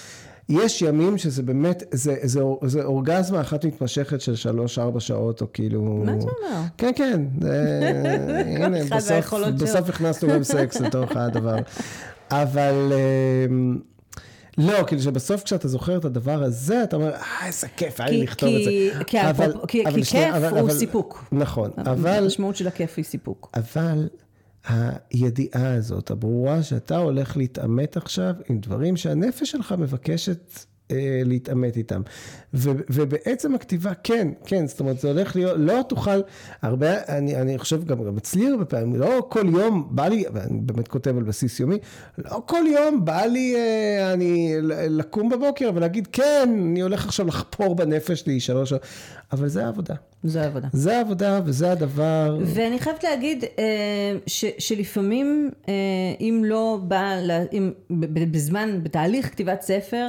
יש ימים שזה באמת, זה, זה, זה אורגזמה אחת מתמשכת של שלוש-ארבע שעות, או כאילו... מה אתה אומר? כן, כן, זה, הנה, בסוף. בסוף הכנסנו גם סקס לתוך הדבר. אבל אמ, לא, כאילו שבסוף כשאתה זוכר את הדבר הזה, אתה אומר, אה, איזה כיף, היה לי לכתוב את זה. כי- אבל- כי- אבל כי שנייה, כיף אבל- הוא אבל- סיפוק. נכון, אבל, המשמעות של הכיף היא סיפוק. אבל הידיעה הזאת, הברורה, שאתה הולך להתעמת עכשיו עם דברים שהנפש שלך מבקשת אה, להתעמת איתם. ו, ובעצם הכתיבה, כן, כן, זאת אומרת, זה הולך להיות, לא תוכל, הרבה, אני, אני חושב גם, גם אצלי הרבה פעמים, לא כל יום בא לי, ואני באמת כותב על בסיס יומי, לא כל יום בא לי, אה, אני, לקום בבוקר ולהגיד, כן, אני הולך עכשיו לחפור בנפש שלי שלוש שעות, אבל זה העבודה. זה העבודה. זה העבודה וזה הדבר. ואני חייבת להגיד אה, ש, שלפעמים, אה, אם לא בא, אם בזמן, בתהליך כתיבת ספר,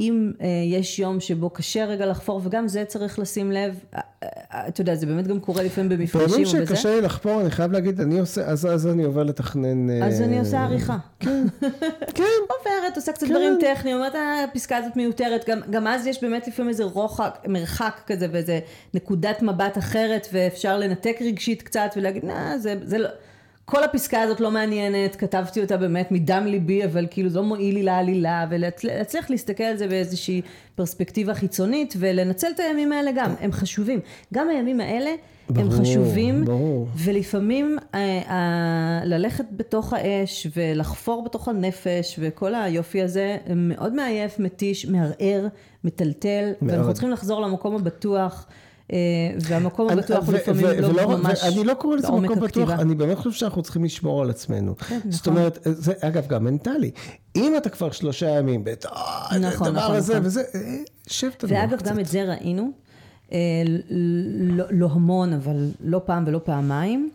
אם אה, יש יום שבו קשה רגע לחפור, וגם זה צריך לשים לב, אה, אה, אתה יודע, זה באמת גם קורה לפעמים במפגשים ובזה. פעמים שקשה לי לחפור, אני חייב להגיד, אני עושה, אז, אז אני עובר לתכנן... אז אני עושה עריכה. כן, כן. עוברת, עושה קצת כן. דברים טכניים, אומרת, הפסקה הזאת מיותרת, גם, גם אז יש באמת לפעמים איזה רוחק, מרחק כזה, ואיזה נקודת מבט אחרת, ואפשר לנתק רגשית קצת, ולהגיד, נה, זה, זה לא... כל הפסקה הזאת לא מעניינת, כתבתי אותה באמת מדם ליבי, אבל כאילו זה לא מועיל לי לעלילה, ולהצליח להסתכל על זה באיזושהי פרספקטיבה חיצונית, ולנצל את הימים האלה גם, הם חשובים. גם הימים האלה ברור, הם חשובים, ברור. ולפעמים אה, אה, ללכת בתוך האש ולחפור בתוך הנפש וכל היופי הזה מאוד מעייף, מתיש, מערער, מטלטל, מאוד. ואנחנו צריכים לחזור למקום הבטוח. אה, והמקום הבטוח הוא לפעמים לא ממש אני לא קורא לזה מקום בטוח, אני באמת חושב שאנחנו צריכים לשמור על עצמנו. כן, זאת נכון. אומרת, זה אגב גם מנטלי. אם אתה כבר שלושה ימים, אה, נכון, הדבר נכון, הזה וזה, אה, שב תנוח קצת. ואגב, גם את זה ראינו, לא, לא המון, אבל לא פעם ולא פעמיים.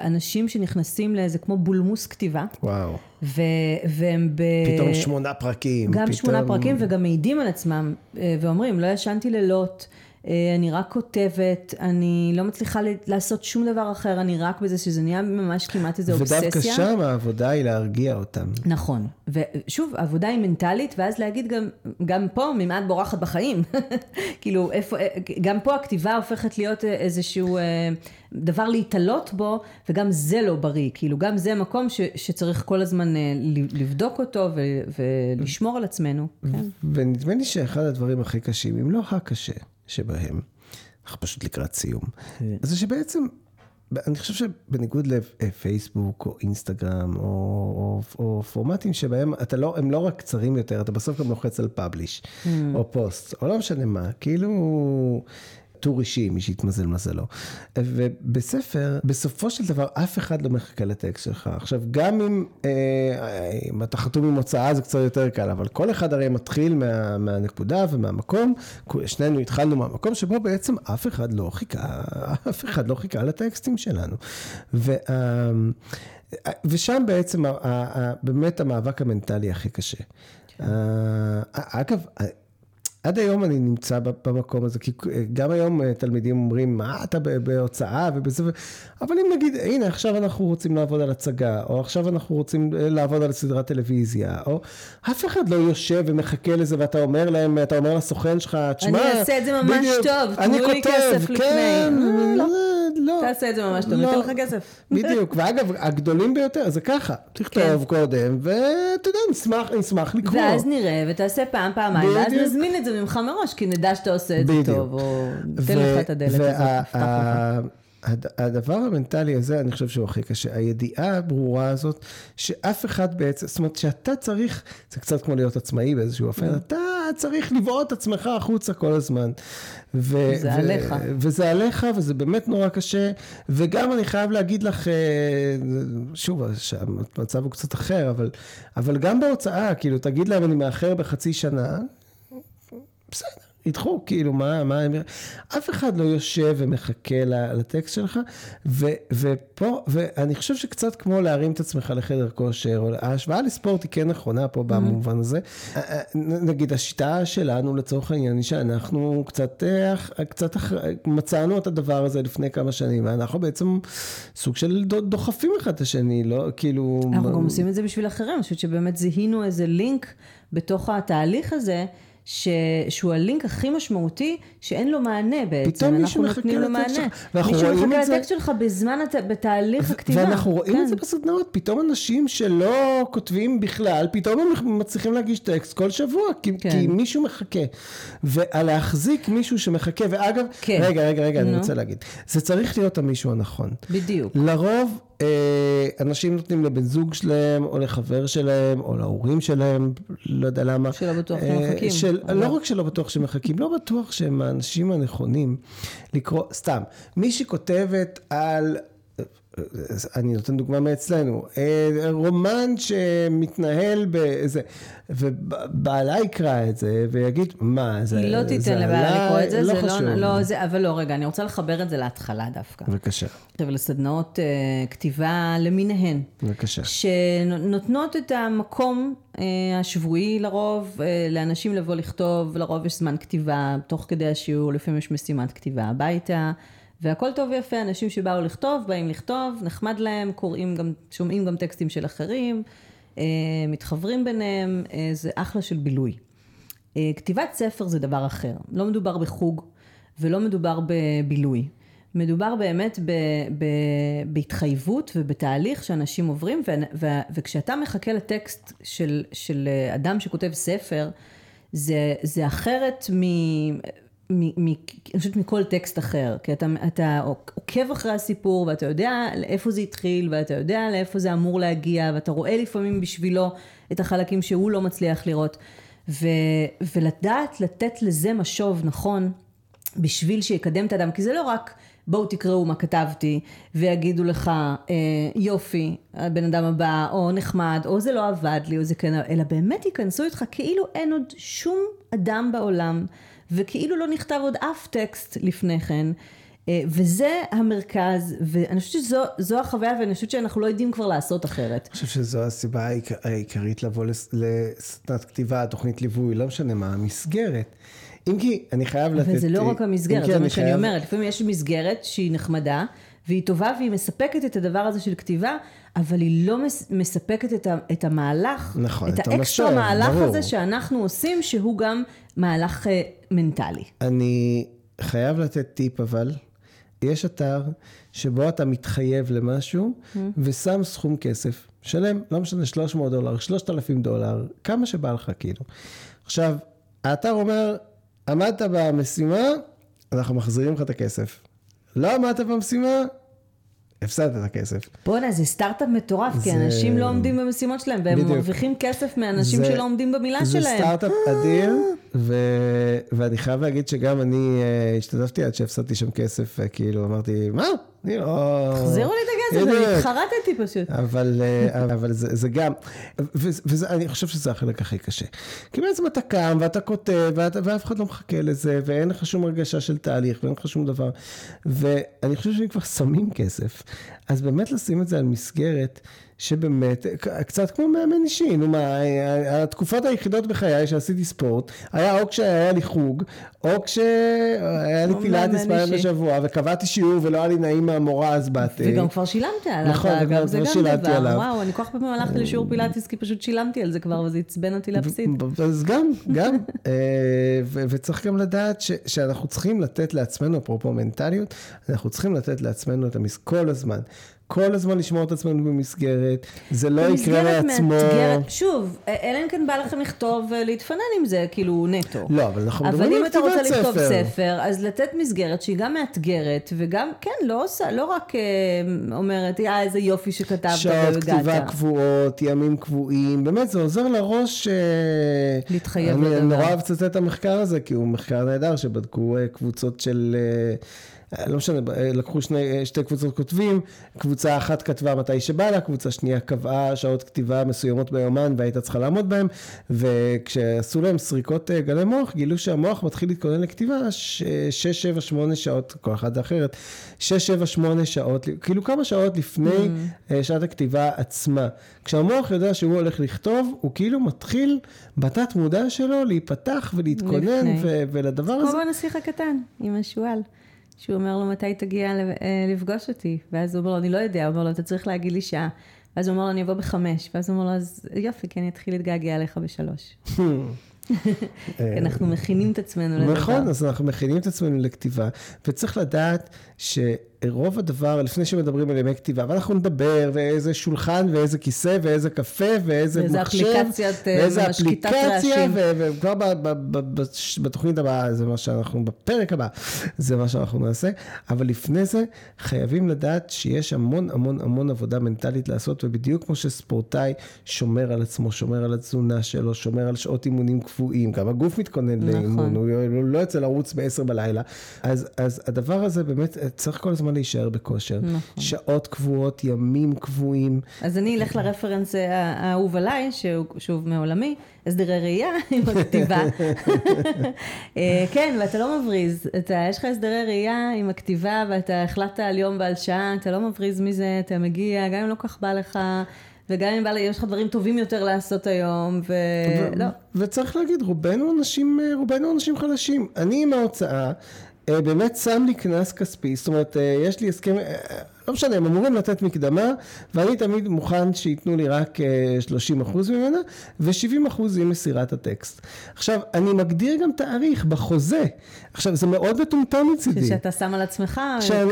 אנשים שנכנסים לאיזה כמו בולמוס כתיבה. וואו. ו- והם ב... פתאום שמונה פרקים. גם פתאום... שמונה פרקים וגם מעידים על עצמם ואומרים, לא ישנתי לילות. אה, אני רק כותבת, אני לא מצליחה לעשות שום דבר אחר, אני רק בזה שזה נהיה ממש כמעט איזו אובססיה. ודווקא שם העבודה היא להרגיע אותם. נכון, ושוב, העבודה היא מנטלית, ואז להגיד גם, גם פה, ממה את בורחת בחיים? כאילו, איפה, אה, גם פה הכתיבה הופכת להיות איזשהו אה, דבר להתעלות בו, וגם זה לא בריא, כאילו, גם זה מקום ש, שצריך כל הזמן לבדוק אותו ו, ולשמור על עצמנו. כן. ונדמה לי שאחד הדברים הכי קשים, אם לא הקשה, שבהם, אנחנו פשוט לקראת סיום, כן. זה שבעצם, אני חושב שבניגוד לפייסבוק או אינסטגרם או, או, או פורמטים שבהם אתה לא, הם לא רק קצרים יותר, אתה בסוף גם לוחץ על פאבליש mm. או פוסט, או לא משנה מה, כאילו טור אישי, מי שהתמזל מזלו. ובספר, בסופו של דבר, אף אחד לא מחכה לטקסט שלך. עכשיו, גם אם, אה, אם אתה חתום עם הוצאה זה קצת יותר קל, אבל כל אחד הרי מתחיל מה, מהנקודה ומהמקום, שנינו התחלנו מהמקום שבו בעצם אף אחד לא חיכה, אף אחד לא חיכה לטקסטים שלנו. ו, ושם בעצם באמת המאבק המנטלי הכי קשה. אגב, עד היום אני נמצא במקום הזה, כי גם היום אה, תלמידים אומרים, מה אתה בהוצאה ובזה, אבל אם נגיד, הנה עכשיו אנחנו רוצים לעבוד על הצגה, או עכשיו אנחנו רוצים אה, לעבוד על סדרת טלוויזיה, או אף אחד לא יושב ומחכה לזה ואתה אומר להם, אתה אומר לסוכן שלך, תשמע, אני אעשה את זה ממש בדיוק, טוב, תנו לי כסף לפני. כן, לא. לא. תעשה את זה ממש טוב, ניתן לא. לך כסף. בדיוק, ואגב, הגדולים ביותר זה ככה, תכתוב כן. קודם, ואתה יודע, נשמח לקרוא. ואז נראה, ותעשה פעם, פעמיים, ואז נזמין את זה ממך מראש, כי נדע שאתה עושה את זה טוב, או ניתן לך את הדלת הזאת. הדבר המנטלי הזה, אני חושב שהוא הכי קשה. הידיעה הברורה הזאת, שאף אחד בעצם, זאת אומרת שאתה צריך, זה קצת כמו להיות עצמאי באיזשהו אופן, mm. אתה צריך לבעוט את עצמך החוצה כל הזמן. ו- זה ו- עליך. וזה עליך, וזה באמת נורא קשה. וגם אני חייב להגיד לך, אה, שוב, המצב הוא קצת אחר, אבל, אבל גם בהוצאה, כאילו, תגיד להם אני מאחר בחצי שנה, בסדר. ידחו, כאילו, מה, מה, אף אחד לא יושב ומחכה לטקסט שלך, ו, ופה, ואני חושב שקצת כמו להרים את עצמך לחדר כושר, ההשוואה לספורט היא כן נכונה פה במובן הזה. נגיד, השיטה שלנו לצורך העניין היא שאנחנו קצת, אה, קצת מצאנו את הדבר הזה לפני כמה שנים, ואנחנו בעצם סוג של דוחפים אחד את השני, לא, כאילו... אנחנו גם עושים את זה בשביל אחרים, אני חושבת שבאמת זיהינו איזה לינק בתוך התהליך הזה. ש... שהוא הלינק הכי משמעותי, שאין לו מענה בעצם. פתאום מישהו מחכה לטקסט שלך. מישהו מחכה לטקסט שלך בזמן, בתהליך הכתיבה. ואנחנו רואים כן. את זה בסדנאות, פתאום אנשים שלא כותבים בכלל, פתאום הם מצליחים להגיש טקסט כל שבוע, כי, כן. כי מישהו מחכה. ולהחזיק מישהו שמחכה, ואגב, כן. רגע, רגע, רגע, no. אני רוצה להגיד, זה צריך להיות המישהו הנכון. בדיוק. לרוב... אה, אנשים נותנים לבן זוג שלהם, או לחבר שלהם, או להורים שלהם, לא יודע למה. שלא בטוח אה, שהם מחכים. של, לא רק שלא בטוח שהם מחכים, לא בטוח שהם האנשים הנכונים לקרוא, סתם, מי שכותבת על... אני נותן דוגמה מאצלנו, אה, רומן שמתנהל באיזה, ובעלה יקרא את זה ויגיד, מה, זה היא לא זה תיתן לבעלה עליי?" לקרוא את זה, זה חשוב. לא, לא זה, אבל לא, רגע, אני רוצה לחבר את זה להתחלה דווקא. בבקשה, עכשיו, לסדנאות אה, כתיבה למיניהן. בבקשה. שנותנות את המקום אה, השבועי לרוב, אה, לאנשים לבוא לכתוב, לרוב יש זמן כתיבה, תוך כדי השיעור, לפעמים יש משימת כתיבה הביתה, והכל טוב ויפה, אנשים שבאו לכתוב, באים לכתוב, נחמד להם, קוראים גם, שומעים גם טקסטים של אחרים, אה, מתחברים ביניהם, אה, זה אחלה של בילוי. אה, כתיבת ספר זה דבר אחר, לא מדובר בחוג ולא מדובר בבילוי. מדובר באמת ב, ב, בהתחייבות ובתהליך שאנשים עוברים, ו, ו, וכשאתה מחכה לטקסט של, של אדם שכותב ספר, זה, זה אחרת מ... אני חושבת מכל טקסט אחר, כי אתה, אתה עוקב אחרי הסיפור ואתה יודע לאיפה זה התחיל ואתה יודע לאיפה זה אמור להגיע ואתה רואה לפעמים בשבילו את החלקים שהוא לא מצליח לראות. ו, ולדעת לתת לזה משוב נכון בשביל שיקדם את האדם, כי זה לא רק בואו תקראו מה כתבתי ויגידו לך אה, יופי הבן אדם הבא או נחמד או זה לא עבד לי או זה כן, אלא באמת ייכנסו איתך כאילו אין עוד שום אדם בעולם וכאילו לא נכתב עוד אף טקסט לפני כן. אה, וזה המרכז, ואני חושבת שזו החוויה, ואני חושבת שאנחנו לא יודעים כבר לעשות אחרת. אני חושב שזו הסיבה העיקר, העיקרית לבוא לס- לסדנת כתיבה, תוכנית ליווי, לא משנה מה, המסגרת. אם כי אני חייב לתת... אבל זה לא רק אם המסגרת, זה מה שאני חייב- אומרת. לפעמים יש מסגרת שהיא נחמדה, והיא טובה והיא מספקת את הדבר הזה של כתיבה, אבל היא לא מס- מספקת את, ה, את המהלך, נכון, את את האקסטרה מהלך ברור. הזה שאנחנו עושים, שהוא גם מהלך אה, מנטלי. אני חייב לתת טיפ אבל, יש אתר שבו אתה מתחייב למשהו ושם סכום כסף, שלם, לא משנה 300 דולר, 3,000 דולר, כמה שבא לך כאילו. עכשיו, האתר אומר, עמדת במשימה, אנחנו מחזירים לך את הכסף. לא עמדת במשימה, הפסדת את הכסף. בואנה, זה סטארט-אפ מטורף, כי זה- אנשים לא עומדים במשימות שלהם, והם בדיוק. מרוויחים כסף מאנשים זה- שלא עומדים במילה זה שלהם. סטארט-אפ אדיר, ו... ואני חייב להגיד שגם אני אה, השתתפתי עד שהפסדתי שם כסף, אה, כאילו אמרתי, מה? אני לא... תחזירו לי את הכסף, בדיוק. אני התחרטתי פשוט. אבל, אה, אבל זה, זה גם, ואני חושב שזה החלק הכי קשה. כי בעצם אתה קם ואתה כותב ואתה, ואף אחד לא מחכה לזה ואין לך שום הרגשה של תהליך ואין לך שום דבר. ואני חושב שאם כבר שמים כסף, אז באמת לשים את זה על מסגרת שבאמת, קצת כמו מאמן אישי, נו מה, התקופות היחידות בחיי שעשיתי ספורט, היה או כשהיה לי חוג, או כשהיה לי כמו פילאטיס פעם. בשבוע, וקבעתי שיעור ולא היה לי נעים מהמורה, אז באתי. וגם כבר שילמת עליו, נכון, אגב, זה גם שילמתי דבר, עליו. וואו, אני כל כך פעמים הלכתי לשיעור פילאטיס, כי פשוט שילמתי על זה כבר, וזה עצבן אותי להפסיד. אז גם, גם, אה, וצריך גם לדעת ש- שאנחנו צריכים לתת לעצמנו, אפרופו מנטליות, אנחנו צריכים לתת לעצמנו את המס... כל הזמן. כל הזמן לשמור את עצמנו במסגרת, זה לא יקרה מעצמו. מאתגרת, שוב, אלא אם כן בא לכם לכתוב ולהתפנן עם זה, כאילו נטו. לא, אבל אנחנו אבל מדברים אם על אתה רוצה כתיבת לכתוב ספר. ספר, אז לתת מסגרת שהיא גם מאתגרת, וגם, כן, לא עושה, לא רק אה, אומרת, יא, איזה יופי שכתבת שעות והגעת. כתיבה קבועות, ימים קבועים, באמת זה עוזר לראש... אה, להתחייב אני לדבר. נורא אוהב לצטט את המחקר הזה, כי הוא מחקר נהדר, שבדקו אה, קבוצות של... אה, לא משנה, אה, לקחו שני, אה, שתי קבוצות כותבים, קבוצה אחת כתבה מתי שבא לה, קבוצה שנייה קבעה שעות כתיבה מסוימות ביומן והייתה צריכה לעמוד בהם, וכשעשו להם סריקות גלי מוח, גילו שהמוח מתחיל להתכונן לכתיבה 6, 7, 8 שעות, כל אחת אחרת, 6, 7, 8 שעות, כאילו כמה שעות לפני אה, שעת הכתיבה עצמה. כשהמוח יודע שהוא הולך לכתוב, הוא כאילו מתחיל בתת מודע שלו להיפתח ולהתכונן. ו- ולדבר הזה. כמו בנסיך הקטן, עם השועל. שהוא אומר לו, מתי תגיע אה, לפגוש אותי? ואז הוא אומר לו, אני לא יודע, הוא אומר לו, אתה צריך להגיד לי שעה. ואז הוא אומר לו, אני אבוא בחמש. ואז הוא אומר לו, אז יופי, כי אני אתחיל להתגעגע אליך בשלוש. כי אנחנו מכינים את עצמנו לדבר. נכון, אז אנחנו מכינים את עצמנו לכתיבה, וצריך לדעת רוב הדבר, לפני שמדברים על ימי כתיבה, ואנחנו נדבר, ואיזה שולחן, ואיזה כיסא, ואיזה קפה, ואיזה מחשב, אה, ואיזה אפליקציה, וכבר בתוכנית הבאה, זה מה שאנחנו, בפרק הבא, זה מה שאנחנו נעשה, אבל לפני זה, חייבים לדעת שיש המון המון המון עבודה מנטלית לעשות, ובדיוק כמו שספורטאי שומר על עצמו, שומר על התזונה שלו, שומר על שעות אימונים קבועים, גם הגוף מתכונן נכון. לאימון, הוא הוא לא יוצא לרוץ ב-10 בלילה, אז, אז הדבר הזה באמת, צריך כל הזמן להישאר בכושר. נכון. שעות קבועות, ימים קבועים. אז אני אלך לרפרנס אה, האהוב עליי, שהוא שוב מעולמי, הסדרי ראייה עם הכתיבה. אה, כן, ואתה לא מבריז. אתה, יש לך הסדרי ראייה עם הכתיבה, ואתה החלטת על יום ועל שעה, אתה לא מבריז מזה, אתה מגיע, גם אם לא כך בא לך, וגם אם בא, יש לך דברים טובים יותר לעשות היום, ולא. וצריך להגיד, רובנו אנשים, אה, רובנו אנשים חלשים. אני עם ההוצאה, אה, באמת שם לי קנס כספי, זאת אומרת, אה, יש לי הסכם, אה, לא משנה, הם אמורים לתת מקדמה, ואני תמיד מוכן שייתנו לי רק אה, 30% ממנה, ו-70% עם מסירת הטקסט. עכשיו, אני מגדיר גם תאריך בחוזה. עכשיו, זה מאוד מטומטם מצידי. שאתה שם על עצמך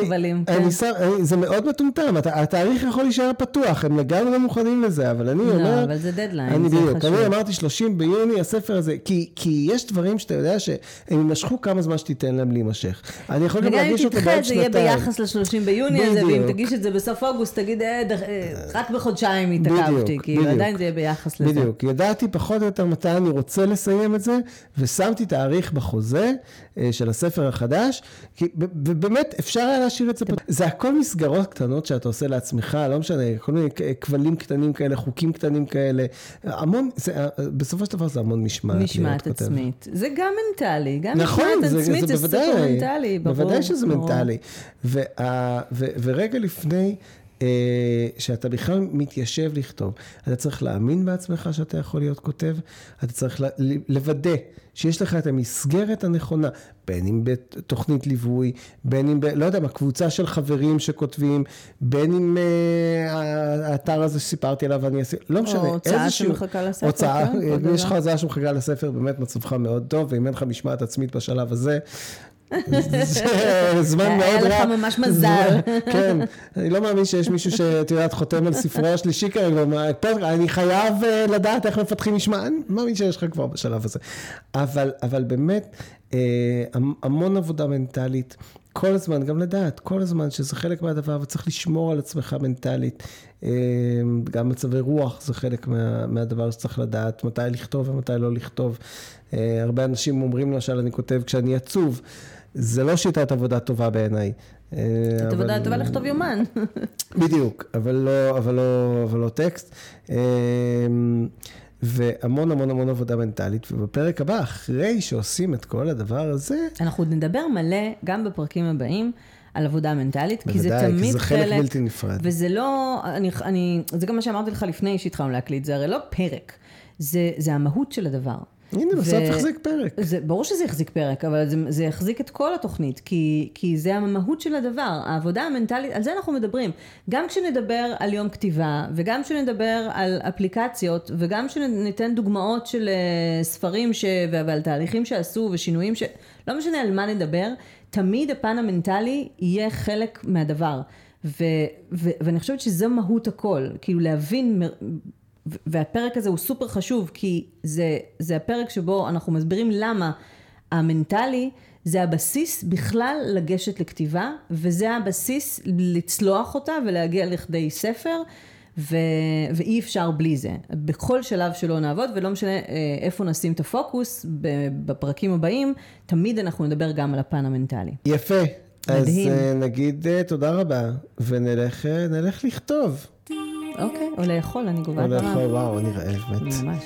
כבלים. כן. שם, אני, זה מאוד מטומטם, הת- התאריך יכול להישאר פתוח, הם לגמרי מוכנים לזה, אבל אני אומר... לא, אבל זה דדליין, אני זה בדיוק, חשוב. אני אמרתי 30 ביוני, הספר הזה, כי, כי יש דברים שאתה יודע שהם יימשכו כמה זמן שתיתן להם להימשך. אני יכול גם וגם אם להגיש אותו תדחה בעוד את זה יהיה שנתיים. ביחס ל-30 ביוני הזה, ואם. תגיש את זה בסוף אוגוסט, תגיד, אה, דח- אה, רק בחודשיים התעכבתי, בדיוק. עדיין זה יהיה ביחס לזה. בדיוק, ידעתי פחות או יותר מתי אני רוצה לסיים את זה, ושמתי תאריך בחוזה אה, של הספר החדש, כי ב- ובאמת אפשר היה להשאיר את זה פתוח. זה הכל מסגרות קטנות שאתה עושה לעצמך, לא משנה, כל מיני כבלים קטנים כאלה, חוקים קטנים כאלה, המון, זה, בסופו של דבר זה המון משמעת. משמעת. עצמית. זה גם מנטלי, גם נכון, משמעת זה, עצמית זה זה בוודאי, סופר מנטלי, ברור. בוודאי שזה ברור. מנטלי. וה, ו, ורגע לפני שאתה בכלל מתיישב לכתוב, אתה צריך להאמין בעצמך שאתה יכול להיות כותב, אתה צריך לוודא שיש לך את המסגרת הנכונה, בין אם בתוכנית ליווי, בין אם, ב, לא יודע מה, קבוצה של חברים שכותבים, בין אם אה, האתר הזה שסיפרתי עליו, אני אעשה, לא משנה, הוצאה איזשהו- שמחכה לספר, הוצאה, כן, אם יש לך. הוצאה שמחכה לספר, באמת מצבך מאוד טוב, ואם אין לך משמעת עצמית בשלב הזה, זה זמן היה מאוד רע. לך ממש מזל. כן, אני לא מאמין שיש מישהו שאת יודעת חותם על ספרו השלישי כרגע, ואומר, "פרק, אני חייב אה, לדעת איך מפתחים משמעת, אני מאמין שיש לך כבר בשלב הזה. אבל, באמת, אה, המ- המון עבודה מנטלית. כל הזמן, גם לדעת, כל הזמן שזה חלק מהדבר, וצריך לשמור על עצמך מנטלית. אה, גם מצבי רוח זה חלק מה, מהדבר שצריך לדעת, מתי לכתוב ומתי לא לכתוב. הרבה אנשים אומרים למשל, אני כותב כשאני עצוב. זה לא שיטת עבודה טובה בעיניי. אה, זאת אבל- עבודה טובה לכתוב יומן. בדיוק, אבל לא, אבל לא, אבל לא טקסט. אמ, והמון המון המון עבודה מנטלית, ובפרק הבא, אחרי שעושים את כל הדבר הזה, אנחנו עוד נדבר מלא, גם בפרקים הבאים, על עבודה מנטלית, כי זה בוודאי, כי תמיד זה חלק חלק, בלתי נפרד. וזה לא, אני, אני, זה גם מה שאמרתי לך לפני שהתחלנו להקליט, זה הרי לא פרק, זה, זה המהות של הדבר. הנה, בסוף החזיק פרק. זה, ברור שזה יחזיק פרק, אבל זה, זה יחזיק את כל התוכנית, כי, כי זה המהות של הדבר. העבודה המנטלית, על זה אנחנו מדברים. גם כשנדבר על יום כתיבה, וגם כשנדבר על אפליקציות, וגם כשניתן דוגמאות של אה, ספרים ש, ועל תהליכים שעשו ושינויים ש... לא משנה על מה נדבר, תמיד הפן המנטלי יהיה חלק מהדבר. ו, ו, ואני חושבת שזה מהות הכל, כאילו להבין והפרק הזה הוא סופר חשוב, כי זה, זה הפרק שבו אנחנו מסבירים למה המנטלי זה הבסיס בכלל לגשת לכתיבה, וזה הבסיס לצלוח אותה ולהגיע לכדי ספר, ו, ואי אפשר בלי זה. בכל שלב שלא נעבוד, ולא משנה אה, איפה נשים את הפוקוס, בפרקים הבאים, תמיד אנחנו נדבר גם על הפן המנטלי. יפה. אז מדהים. אה, נגיד אה, תודה רבה, ונלך נלך לכתוב. אוקיי, או לאכול, אני גובה או את לאכול, וואו, אני רעב, מת. ממש.